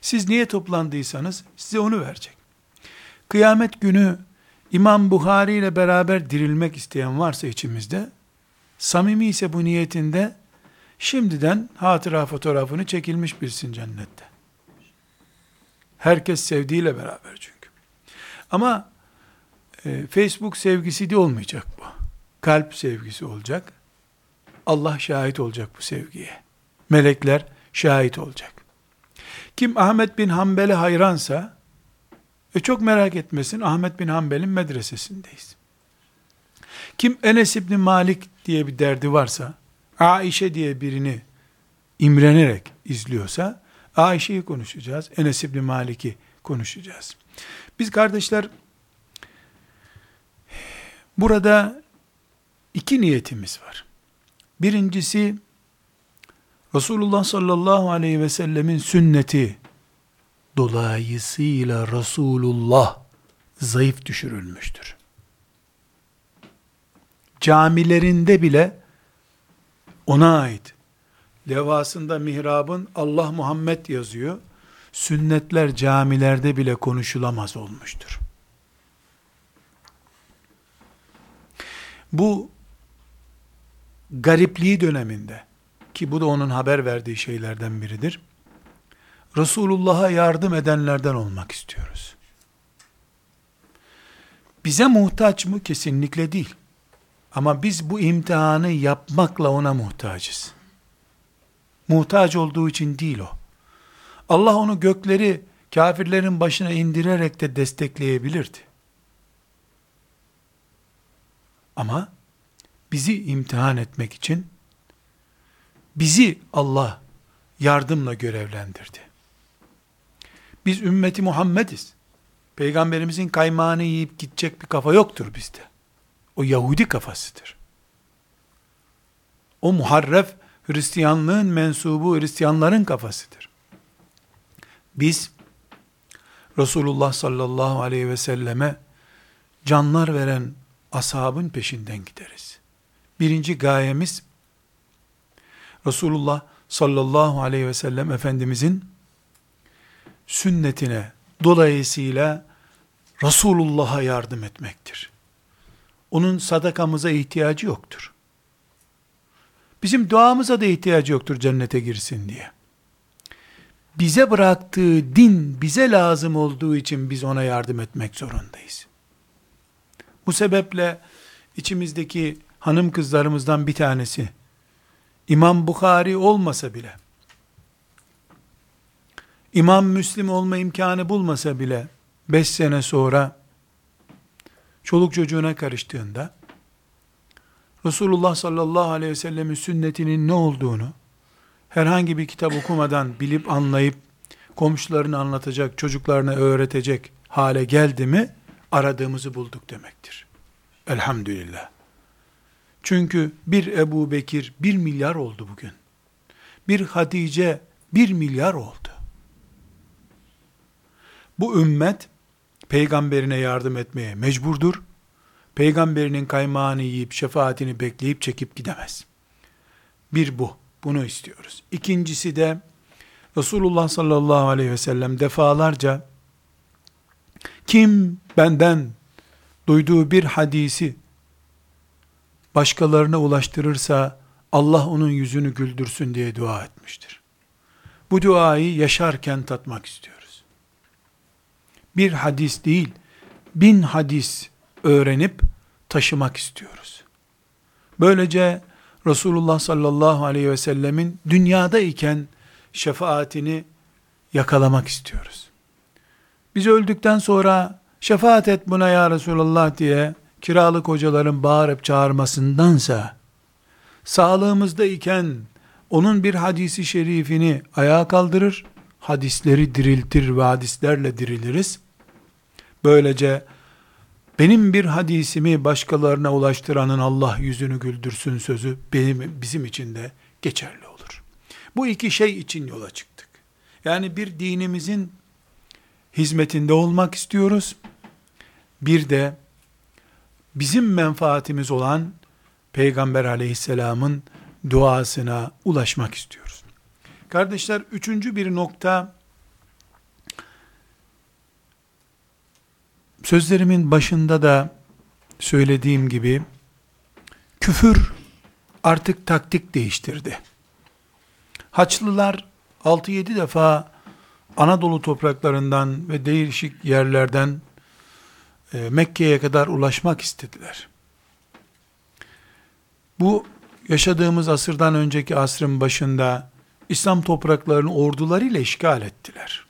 Siz niye toplandıysanız size onu verecek. Kıyamet günü İmam Bukhari ile beraber dirilmek isteyen varsa içimizde, samimi ise bu niyetinde, şimdiden hatıra fotoğrafını çekilmiş bilsin cennette. Herkes sevdiğiyle beraber çünkü. Ama e, Facebook sevgisi de olmayacak bu. Kalp sevgisi olacak. Allah şahit olacak bu sevgiye. Melekler şahit olacak. Kim Ahmet bin Hanbel'e hayransa, e çok merak etmesin Ahmet bin Hanbel'in medresesindeyiz. Kim Enes İbni Malik diye bir derdi varsa, Aişe diye birini imrenerek izliyorsa, Ayşe'yi konuşacağız, Enes İbni Malik'i konuşacağız. Biz kardeşler, burada iki niyetimiz var. Birincisi, Resulullah sallallahu aleyhi ve sellemin sünneti, dolayısıyla Resulullah zayıf düşürülmüştür. Camilerinde bile ona ait levhasında mihrabın Allah Muhammed yazıyor. sünnetler camilerde bile konuşulamaz olmuştur. Bu garipliği döneminde ki bu da onun haber verdiği şeylerden biridir. Resulullah'a yardım edenlerden olmak istiyoruz. Bize muhtaç mı? Kesinlikle değil. Ama biz bu imtihanı yapmakla ona muhtacız. Muhtaç olduğu için değil o. Allah onu gökleri kafirlerin başına indirerek de destekleyebilirdi. Ama bizi imtihan etmek için bizi Allah yardımla görevlendirdi. Biz ümmeti Muhammediz. Peygamberimizin kaymağını yiyip gidecek bir kafa yoktur bizde. O Yahudi kafasıdır. O muharref Hristiyanlığın mensubu Hristiyanların kafasıdır. Biz Resulullah sallallahu aleyhi ve selleme canlar veren ashabın peşinden gideriz. Birinci gayemiz Resulullah sallallahu aleyhi ve sellem Efendimizin sünnetine dolayısıyla Resulullah'a yardım etmektir. Onun sadakamıza ihtiyacı yoktur. Bizim duamıza da ihtiyacı yoktur cennete girsin diye. Bize bıraktığı din bize lazım olduğu için biz ona yardım etmek zorundayız. Bu sebeple içimizdeki hanım kızlarımızdan bir tanesi İmam Bukhari olmasa bile İmam Müslim olma imkanı bulmasa bile 5 sene sonra çoluk çocuğuna karıştığında Resulullah sallallahu aleyhi ve sellemin sünnetinin ne olduğunu herhangi bir kitap okumadan bilip anlayıp komşularını anlatacak, çocuklarına öğretecek hale geldi mi aradığımızı bulduk demektir. Elhamdülillah. Çünkü bir Ebu Bekir bir milyar oldu bugün. Bir Hatice bir milyar oldu. Bu ümmet peygamberine yardım etmeye mecburdur. Peygamberinin kaymağını yiyip şefaatini bekleyip çekip gidemez. Bir bu. Bunu istiyoruz. İkincisi de Resulullah sallallahu aleyhi ve sellem defalarca kim benden duyduğu bir hadisi başkalarına ulaştırırsa Allah onun yüzünü güldürsün diye dua etmiştir. Bu duayı yaşarken tatmak istiyoruz. Bir hadis değil, bin hadis öğrenip taşımak istiyoruz. Böylece Resulullah sallallahu aleyhi ve sellemin dünyada iken şefaatini yakalamak istiyoruz. Biz öldükten sonra şefaat et buna ya Resulullah diye kiralık hocaların bağırıp çağırmasındansa, sağlığımızda iken onun bir hadisi şerifini ayağa kaldırır, hadisleri diriltir ve hadislerle diriliriz. Böylece benim bir hadisimi başkalarına ulaştıranın Allah yüzünü güldürsün sözü benim bizim için de geçerli olur. Bu iki şey için yola çıktık. Yani bir dinimizin hizmetinde olmak istiyoruz. Bir de bizim menfaatimiz olan Peygamber aleyhisselamın duasına ulaşmak istiyoruz. Kardeşler üçüncü bir nokta sözlerimin başında da söylediğim gibi küfür artık taktik değiştirdi. Haçlılar 6-7 defa Anadolu topraklarından ve değişik yerlerden e, Mekke'ye kadar ulaşmak istediler. Bu yaşadığımız asırdan önceki asrın başında İslam topraklarını ordularıyla işgal ettiler.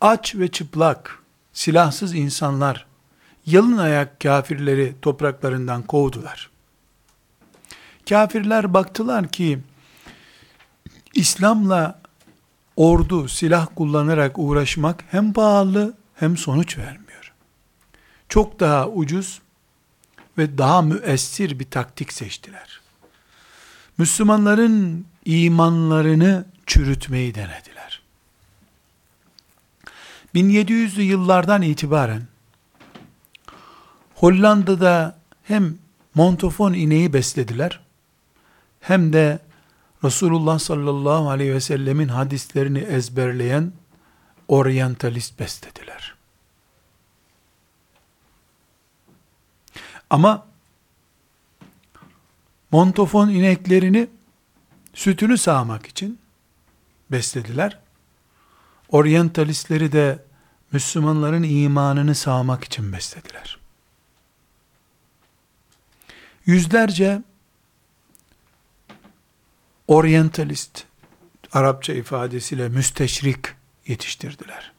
Aç ve çıplak, silahsız insanlar, yalın ayak kafirleri topraklarından kovdular. Kafirler baktılar ki, İslam'la ordu, silah kullanarak uğraşmak hem pahalı hem sonuç vermiyor. Çok daha ucuz ve daha müessir bir taktik seçtiler. Müslümanların imanlarını çürütmeyi denediler. 1700'lü yıllardan itibaren Hollanda'da hem montofon ineği beslediler hem de Resulullah sallallahu aleyhi ve sellemin hadislerini ezberleyen oryantalist beslediler. Ama montofon ineklerini sütünü sağmak için beslediler. Oryantalistleri de Müslümanların imanını sağmak için beslediler. Yüzlerce oryantalist, Arapça ifadesiyle müsteşrik yetiştirdiler.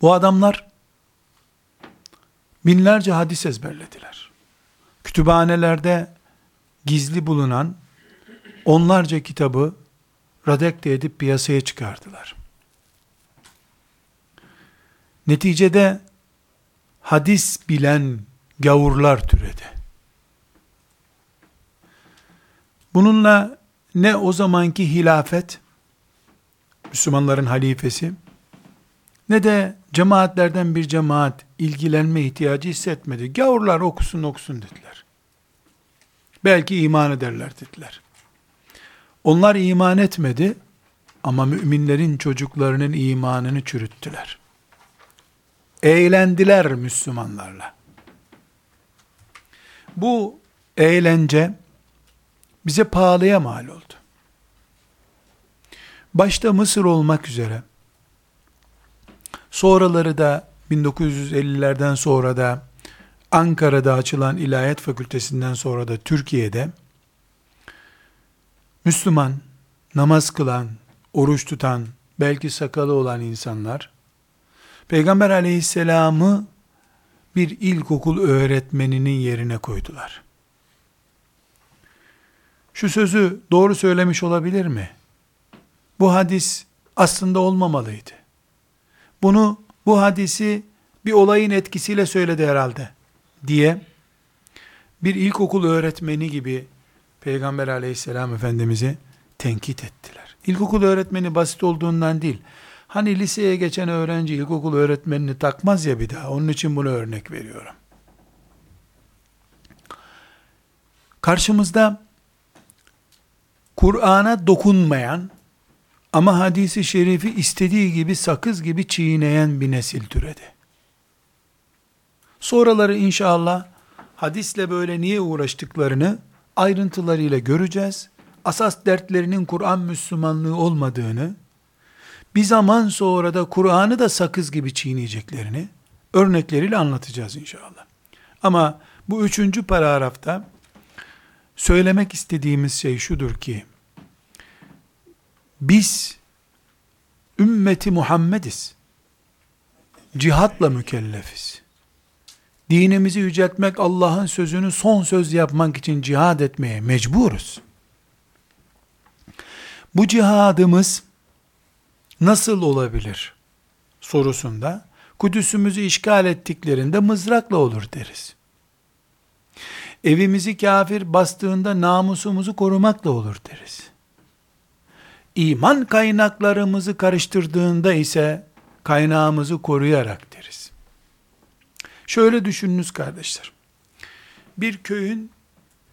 Bu adamlar binlerce hadis ezberlediler. Kütüphanelerde gizli bulunan onlarca kitabı radekte edip piyasaya çıkardılar. Neticede hadis bilen gavurlar türedi. Bununla ne o zamanki hilafet, Müslümanların halifesi, ne de cemaatlerden bir cemaat ilgilenme ihtiyacı hissetmedi. Gavurlar okusun okusun dediler. Belki iman ederler dediler. Onlar iman etmedi ama müminlerin çocuklarının imanını çürüttüler. Eğlendiler Müslümanlarla. Bu eğlence bize pahalıya mal oldu. Başta Mısır olmak üzere, sonraları da 1950'lerden sonra da Ankara'da açılan İlahiyat Fakültesinden sonra da Türkiye'de Müslüman, namaz kılan, oruç tutan, belki sakalı olan insanlar Peygamber aleyhisselamı bir ilkokul öğretmeninin yerine koydular. Şu sözü doğru söylemiş olabilir mi? Bu hadis aslında olmamalıydı. Bunu, bu hadisi bir olayın etkisiyle söyledi herhalde diye bir ilkokul öğretmeni gibi Peygamber aleyhisselam efendimizi tenkit ettiler. İlkokul öğretmeni basit olduğundan değil, Hani liseye geçen öğrenci ilkokul öğretmenini takmaz ya bir daha. Onun için bunu örnek veriyorum. Karşımızda Kur'an'a dokunmayan ama hadisi şerifi istediği gibi sakız gibi çiğneyen bir nesil türedi. Sonraları inşallah hadisle böyle niye uğraştıklarını ayrıntılarıyla göreceğiz. Asas dertlerinin Kur'an Müslümanlığı olmadığını, bir zaman sonra da Kur'an'ı da sakız gibi çiğneyeceklerini örnekleriyle anlatacağız inşallah. Ama bu üçüncü paragrafta söylemek istediğimiz şey şudur ki, biz ümmeti Muhammediz. Cihatla mükellefiz. Dinimizi yüceltmek, Allah'ın sözünü son söz yapmak için cihad etmeye mecburuz. Bu cihadımız nasıl olabilir sorusunda Kudüs'ümüzü işgal ettiklerinde mızrakla olur deriz. Evimizi kafir bastığında namusumuzu korumakla olur deriz. İman kaynaklarımızı karıştırdığında ise kaynağımızı koruyarak deriz. Şöyle düşününüz kardeşler. Bir köyün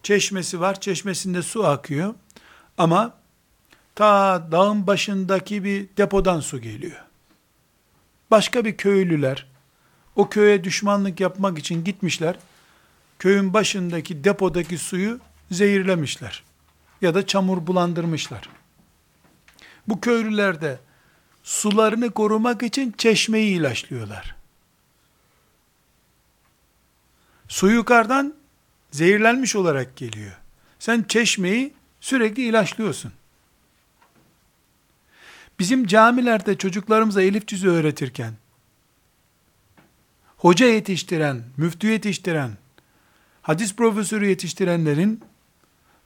çeşmesi var, çeşmesinde su akıyor ama ta dağın başındaki bir depodan su geliyor. Başka bir köylüler o köye düşmanlık yapmak için gitmişler. Köyün başındaki depodaki suyu zehirlemişler. Ya da çamur bulandırmışlar. Bu köylüler de sularını korumak için çeşmeyi ilaçlıyorlar. Su yukarıdan zehirlenmiş olarak geliyor. Sen çeşmeyi sürekli ilaçlıyorsun. Bizim camilerde çocuklarımıza elif cüzü öğretirken, hoca yetiştiren, müftü yetiştiren, hadis profesörü yetiştirenlerin,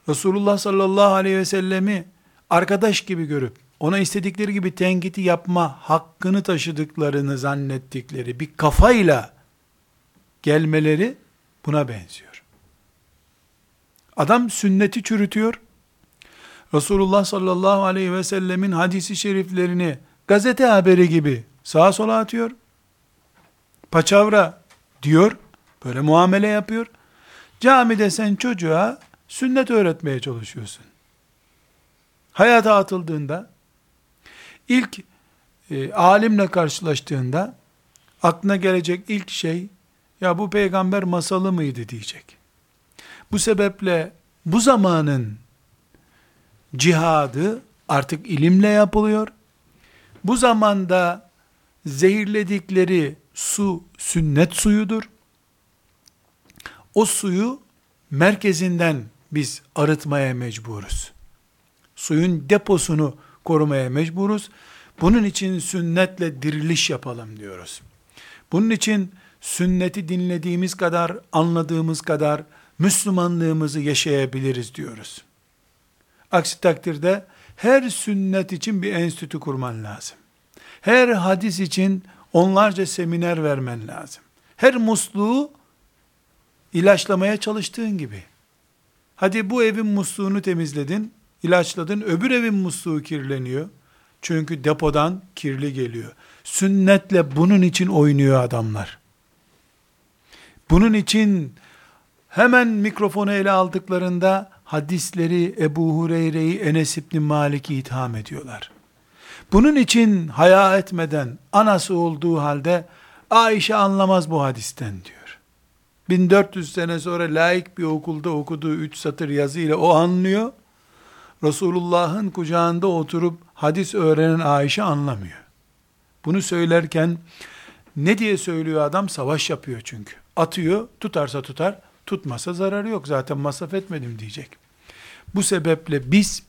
Resulullah sallallahu aleyhi ve sellemi arkadaş gibi görüp, ona istedikleri gibi tenkiti yapma hakkını taşıdıklarını zannettikleri bir kafayla gelmeleri buna benziyor. Adam sünneti çürütüyor, Resulullah sallallahu aleyhi ve sellemin hadisi şeriflerini gazete haberi gibi sağa sola atıyor. Paçavra diyor. Böyle muamele yapıyor. Camide sen çocuğa sünnet öğretmeye çalışıyorsun. Hayata atıldığında ilk e, alimle karşılaştığında aklına gelecek ilk şey ya bu peygamber masalı mıydı diyecek. Bu sebeple bu zamanın cihadı artık ilimle yapılıyor. Bu zamanda zehirledikleri su sünnet suyudur. O suyu merkezinden biz arıtmaya mecburuz. Suyun deposunu korumaya mecburuz. Bunun için sünnetle diriliş yapalım diyoruz. Bunun için sünneti dinlediğimiz kadar, anladığımız kadar Müslümanlığımızı yaşayabiliriz diyoruz. Aksi takdirde her sünnet için bir enstitü kurman lazım. Her hadis için onlarca seminer vermen lazım. Her musluğu ilaçlamaya çalıştığın gibi. Hadi bu evin musluğunu temizledin, ilaçladın, öbür evin musluğu kirleniyor. Çünkü depodan kirli geliyor. Sünnetle bunun için oynuyor adamlar. Bunun için hemen mikrofonu ele aldıklarında hadisleri Ebu Hureyre'yi Enes İbni Malik'i itham ediyorlar. Bunun için haya etmeden anası olduğu halde Ayşe anlamaz bu hadisten diyor. 1400 sene sonra layık bir okulda okuduğu üç satır yazıyla o anlıyor. Resulullah'ın kucağında oturup hadis öğrenen Ayşe anlamıyor. Bunu söylerken ne diye söylüyor adam? Savaş yapıyor çünkü. Atıyor, tutarsa tutar, tutmasa zararı yok. Zaten masraf etmedim diyecek. Bu sebeple biz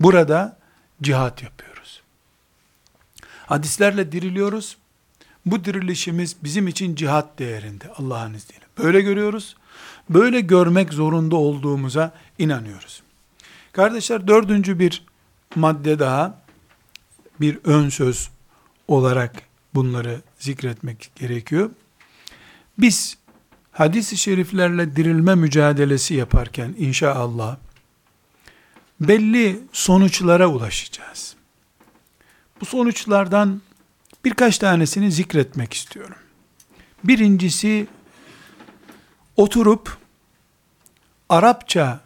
burada cihat yapıyoruz. Hadislerle diriliyoruz. Bu dirilişimiz bizim için cihat değerinde Allah'ın izniyle. Böyle görüyoruz. Böyle görmek zorunda olduğumuza inanıyoruz. Kardeşler dördüncü bir madde daha bir ön söz olarak bunları zikretmek gerekiyor. Biz hadis-i şeriflerle dirilme mücadelesi yaparken inşallah belli sonuçlara ulaşacağız. Bu sonuçlardan birkaç tanesini zikretmek istiyorum. Birincisi oturup Arapça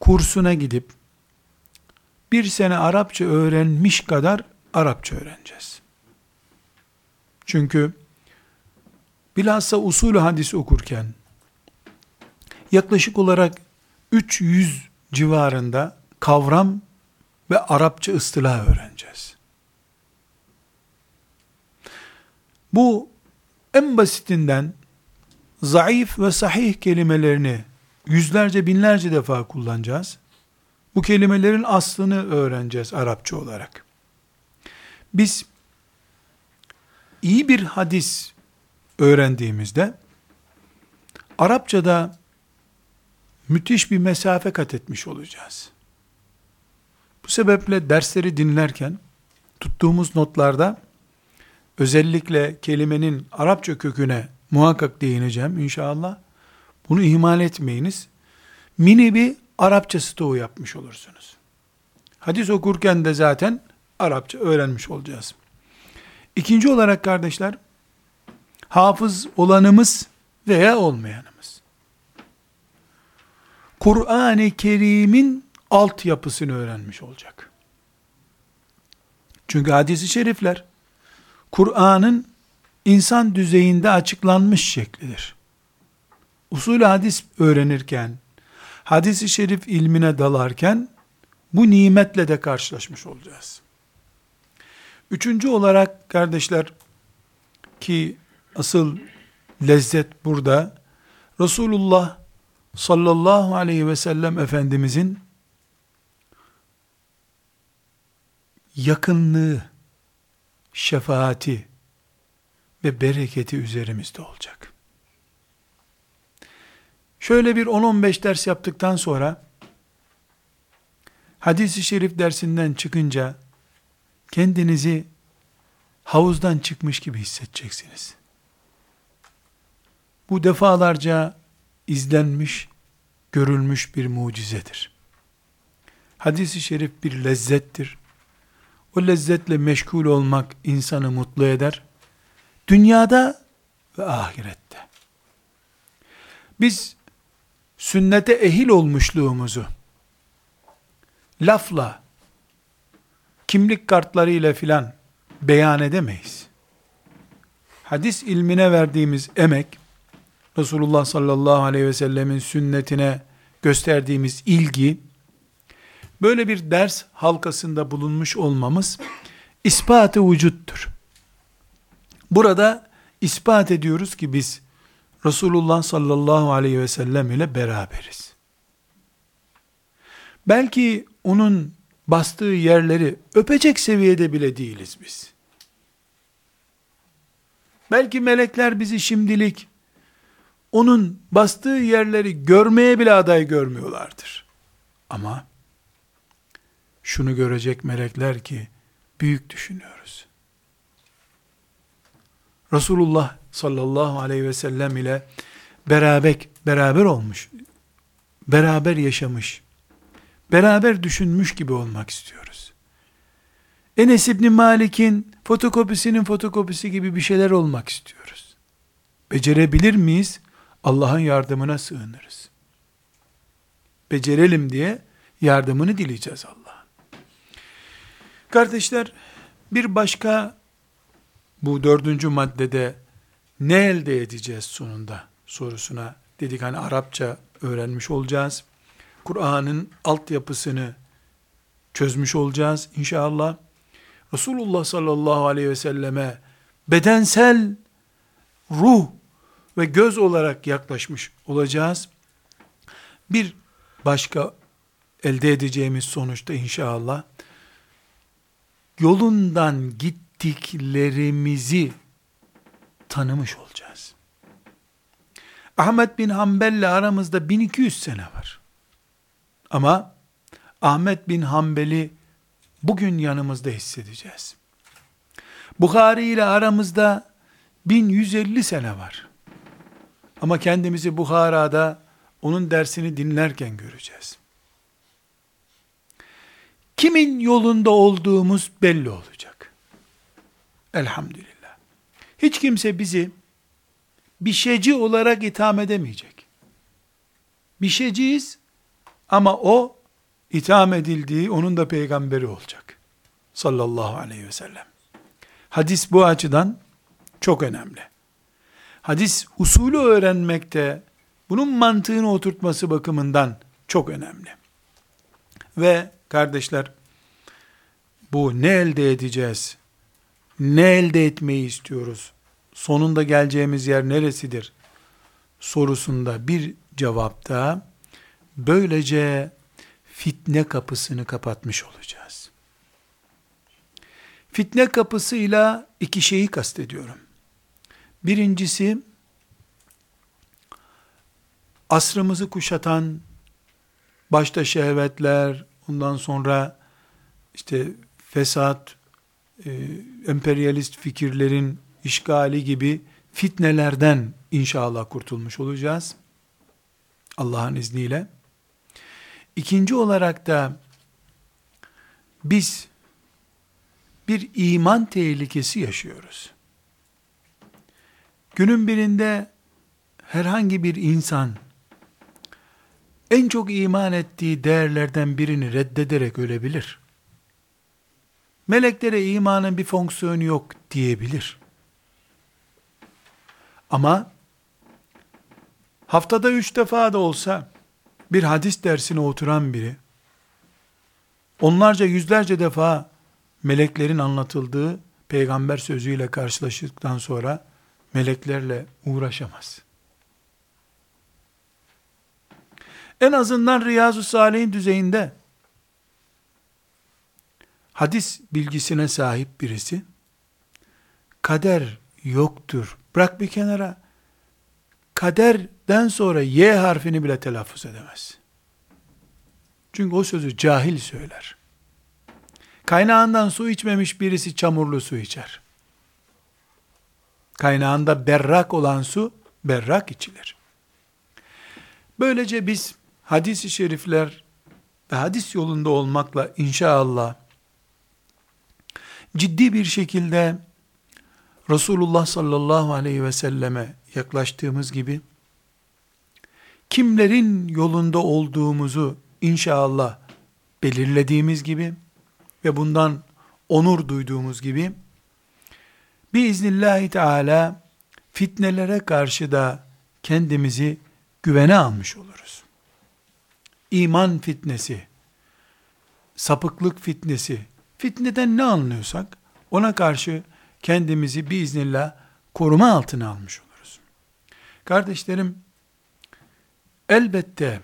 kursuna gidip bir sene Arapça öğrenmiş kadar Arapça öğreneceğiz. Çünkü bilhassa usulü hadis okurken yaklaşık olarak 300 civarında kavram ve Arapça ıstılah öğreneceğiz. Bu en basitinden zayıf ve sahih kelimelerini yüzlerce binlerce defa kullanacağız. Bu kelimelerin aslını öğreneceğiz Arapça olarak. Biz iyi bir hadis öğrendiğimizde Arapçada müthiş bir mesafe kat etmiş olacağız. Bu sebeple dersleri dinlerken tuttuğumuz notlarda özellikle kelimenin Arapça köküne muhakkak değineceğim inşallah. Bunu ihmal etmeyiniz. Mini bir Arapça stoğu yapmış olursunuz. Hadis okurken de zaten Arapça öğrenmiş olacağız. İkinci olarak kardeşler, hafız olanımız veya olmayanımız. Kur'an-ı Kerim'in altyapısını öğrenmiş olacak. Çünkü hadisi şerifler, Kur'an'ın insan düzeyinde açıklanmış şeklidir. Usul hadis öğrenirken, hadisi şerif ilmine dalarken, bu nimetle de karşılaşmış olacağız. Üçüncü olarak kardeşler ki asıl lezzet burada Resulullah sallallahu aleyhi ve sellem Efendimizin yakınlığı, şefaati ve bereketi üzerimizde olacak. Şöyle bir 10-15 ders yaptıktan sonra hadisi şerif dersinden çıkınca kendinizi havuzdan çıkmış gibi hissedeceksiniz. Bu defalarca izlenmiş, görülmüş bir mucizedir. Hadis-i şerif bir lezzettir. O lezzetle meşgul olmak insanı mutlu eder. Dünyada ve ahirette. Biz sünnete ehil olmuşluğumuzu lafla, kimlik kartlarıyla filan beyan edemeyiz. Hadis ilmine verdiğimiz emek, Resulullah sallallahu aleyhi ve sellemin sünnetine gösterdiğimiz ilgi, böyle bir ders halkasında bulunmuş olmamız, ispatı vücuttur. Burada ispat ediyoruz ki biz, Resulullah sallallahu aleyhi ve sellem ile beraberiz. Belki onun bastığı yerleri öpecek seviyede bile değiliz biz. Belki melekler bizi şimdilik onun bastığı yerleri görmeye bile aday görmüyorlardır. Ama şunu görecek melekler ki büyük düşünüyoruz. Resulullah sallallahu aleyhi ve sellem ile beraber beraber olmuş, beraber yaşamış, beraber düşünmüş gibi olmak istiyoruz. Enes İbni Malik'in fotokopisinin fotokopisi gibi bir şeyler olmak istiyoruz. Becerebilir miyiz? Allah'ın yardımına sığınırız. Becerelim diye yardımını dileyeceğiz Allah'ın. Kardeşler, bir başka bu dördüncü maddede ne elde edeceğiz sonunda sorusuna dedik hani Arapça öğrenmiş olacağız. Kur'an'ın altyapısını çözmüş olacağız inşallah. Resulullah sallallahu aleyhi ve selleme bedensel ruh ve göz olarak yaklaşmış olacağız. Bir başka elde edeceğimiz sonuçta inşallah yolundan gittiklerimizi tanımış olacağız. Ahmet bin Hanbel ile aramızda 1200 sene var. Ama Ahmet bin Hanbel'i bugün yanımızda hissedeceğiz. Bukhari ile aramızda 1150 sene var. Ama kendimizi Bukhara'da onun dersini dinlerken göreceğiz. Kimin yolunda olduğumuz belli olacak. Elhamdülillah. Hiç kimse bizi bir şeyci olarak itham edemeyecek. Bir şeyciyiz ama o itham edildiği onun da peygamberi olacak. Sallallahu aleyhi ve sellem. Hadis bu açıdan çok önemli. Hadis usulü öğrenmekte bunun mantığını oturtması bakımından çok önemli. Ve kardeşler bu ne elde edeceğiz? Ne elde etmeyi istiyoruz? Sonunda geleceğimiz yer neresidir? sorusunda bir cevapta böylece fitne kapısını kapatmış olacağız. Fitne kapısıyla iki şeyi kastediyorum. Birincisi, asrımızı kuşatan, başta şehvetler, ondan sonra işte fesat, e, emperyalist fikirlerin işgali gibi fitnelerden inşallah kurtulmuş olacağız. Allah'ın izniyle. İkinci olarak da biz bir iman tehlikesi yaşıyoruz. Günün birinde herhangi bir insan en çok iman ettiği değerlerden birini reddederek ölebilir. Meleklere imanın bir fonksiyonu yok diyebilir. Ama haftada üç defa da olsa bir hadis dersine oturan biri, onlarca yüzlerce defa meleklerin anlatıldığı peygamber sözüyle karşılaştıktan sonra meleklerle uğraşamaz. En azından Riyazu Salih'in düzeyinde hadis bilgisine sahip birisi kader yoktur. Bırak bir kenara kaderden sonra Y harfini bile telaffuz edemez. Çünkü o sözü cahil söyler. Kaynağından su içmemiş birisi çamurlu su içer. Kaynağında berrak olan su berrak içilir. Böylece biz hadis-i şerifler ve hadis yolunda olmakla inşallah ciddi bir şekilde Resulullah sallallahu aleyhi ve selleme yaklaştığımız gibi kimlerin yolunda olduğumuzu inşallah belirlediğimiz gibi ve bundan onur duyduğumuz gibi biiznillahü teala fitnelere karşı da kendimizi güvene almış oluruz. İman fitnesi, sapıklık fitnesi, fitneden ne anlıyorsak ona karşı kendimizi biiznillah koruma altına almış oluruz. Kardeşlerim, elbette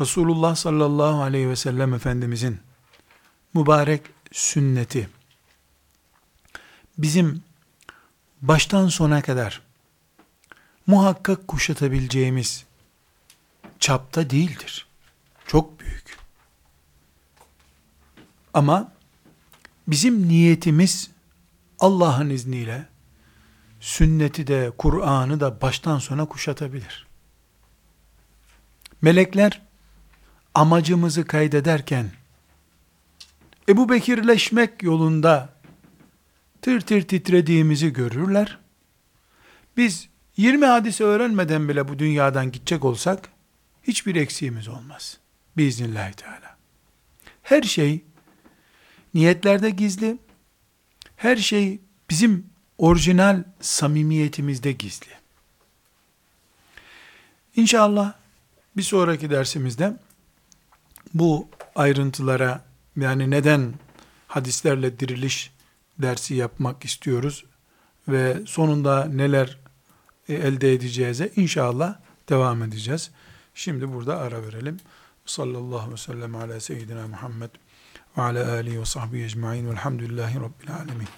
Resulullah sallallahu aleyhi ve sellem Efendimizin mübarek sünneti bizim baştan sona kadar muhakkak kuşatabileceğimiz çapta değildir. Çok büyük. Ama bizim niyetimiz Allah'ın izniyle sünneti de Kur'an'ı da baştan sona kuşatabilir. Melekler amacımızı kaydederken Ebu Bekirleşmek yolunda tir tir titrediğimizi görürler. Biz 20 hadisi öğrenmeden bile bu dünyadan gidecek olsak hiçbir eksiğimiz olmaz. Biiznillahü Teala. Her şey niyetlerde gizli. Her şey bizim orijinal samimiyetimizde gizli. İnşallah bir sonraki dersimizde bu ayrıntılara yani neden hadislerle diriliş dersi yapmak istiyoruz ve sonunda neler e, elde edeceğize inşallah devam edeceğiz. Şimdi burada ara verelim. Sallallahu aleyhi ve sellem ala seyyidina Muhammed ve ala alihi ve sahbihi ecma'in velhamdülillahi rabbil alemin.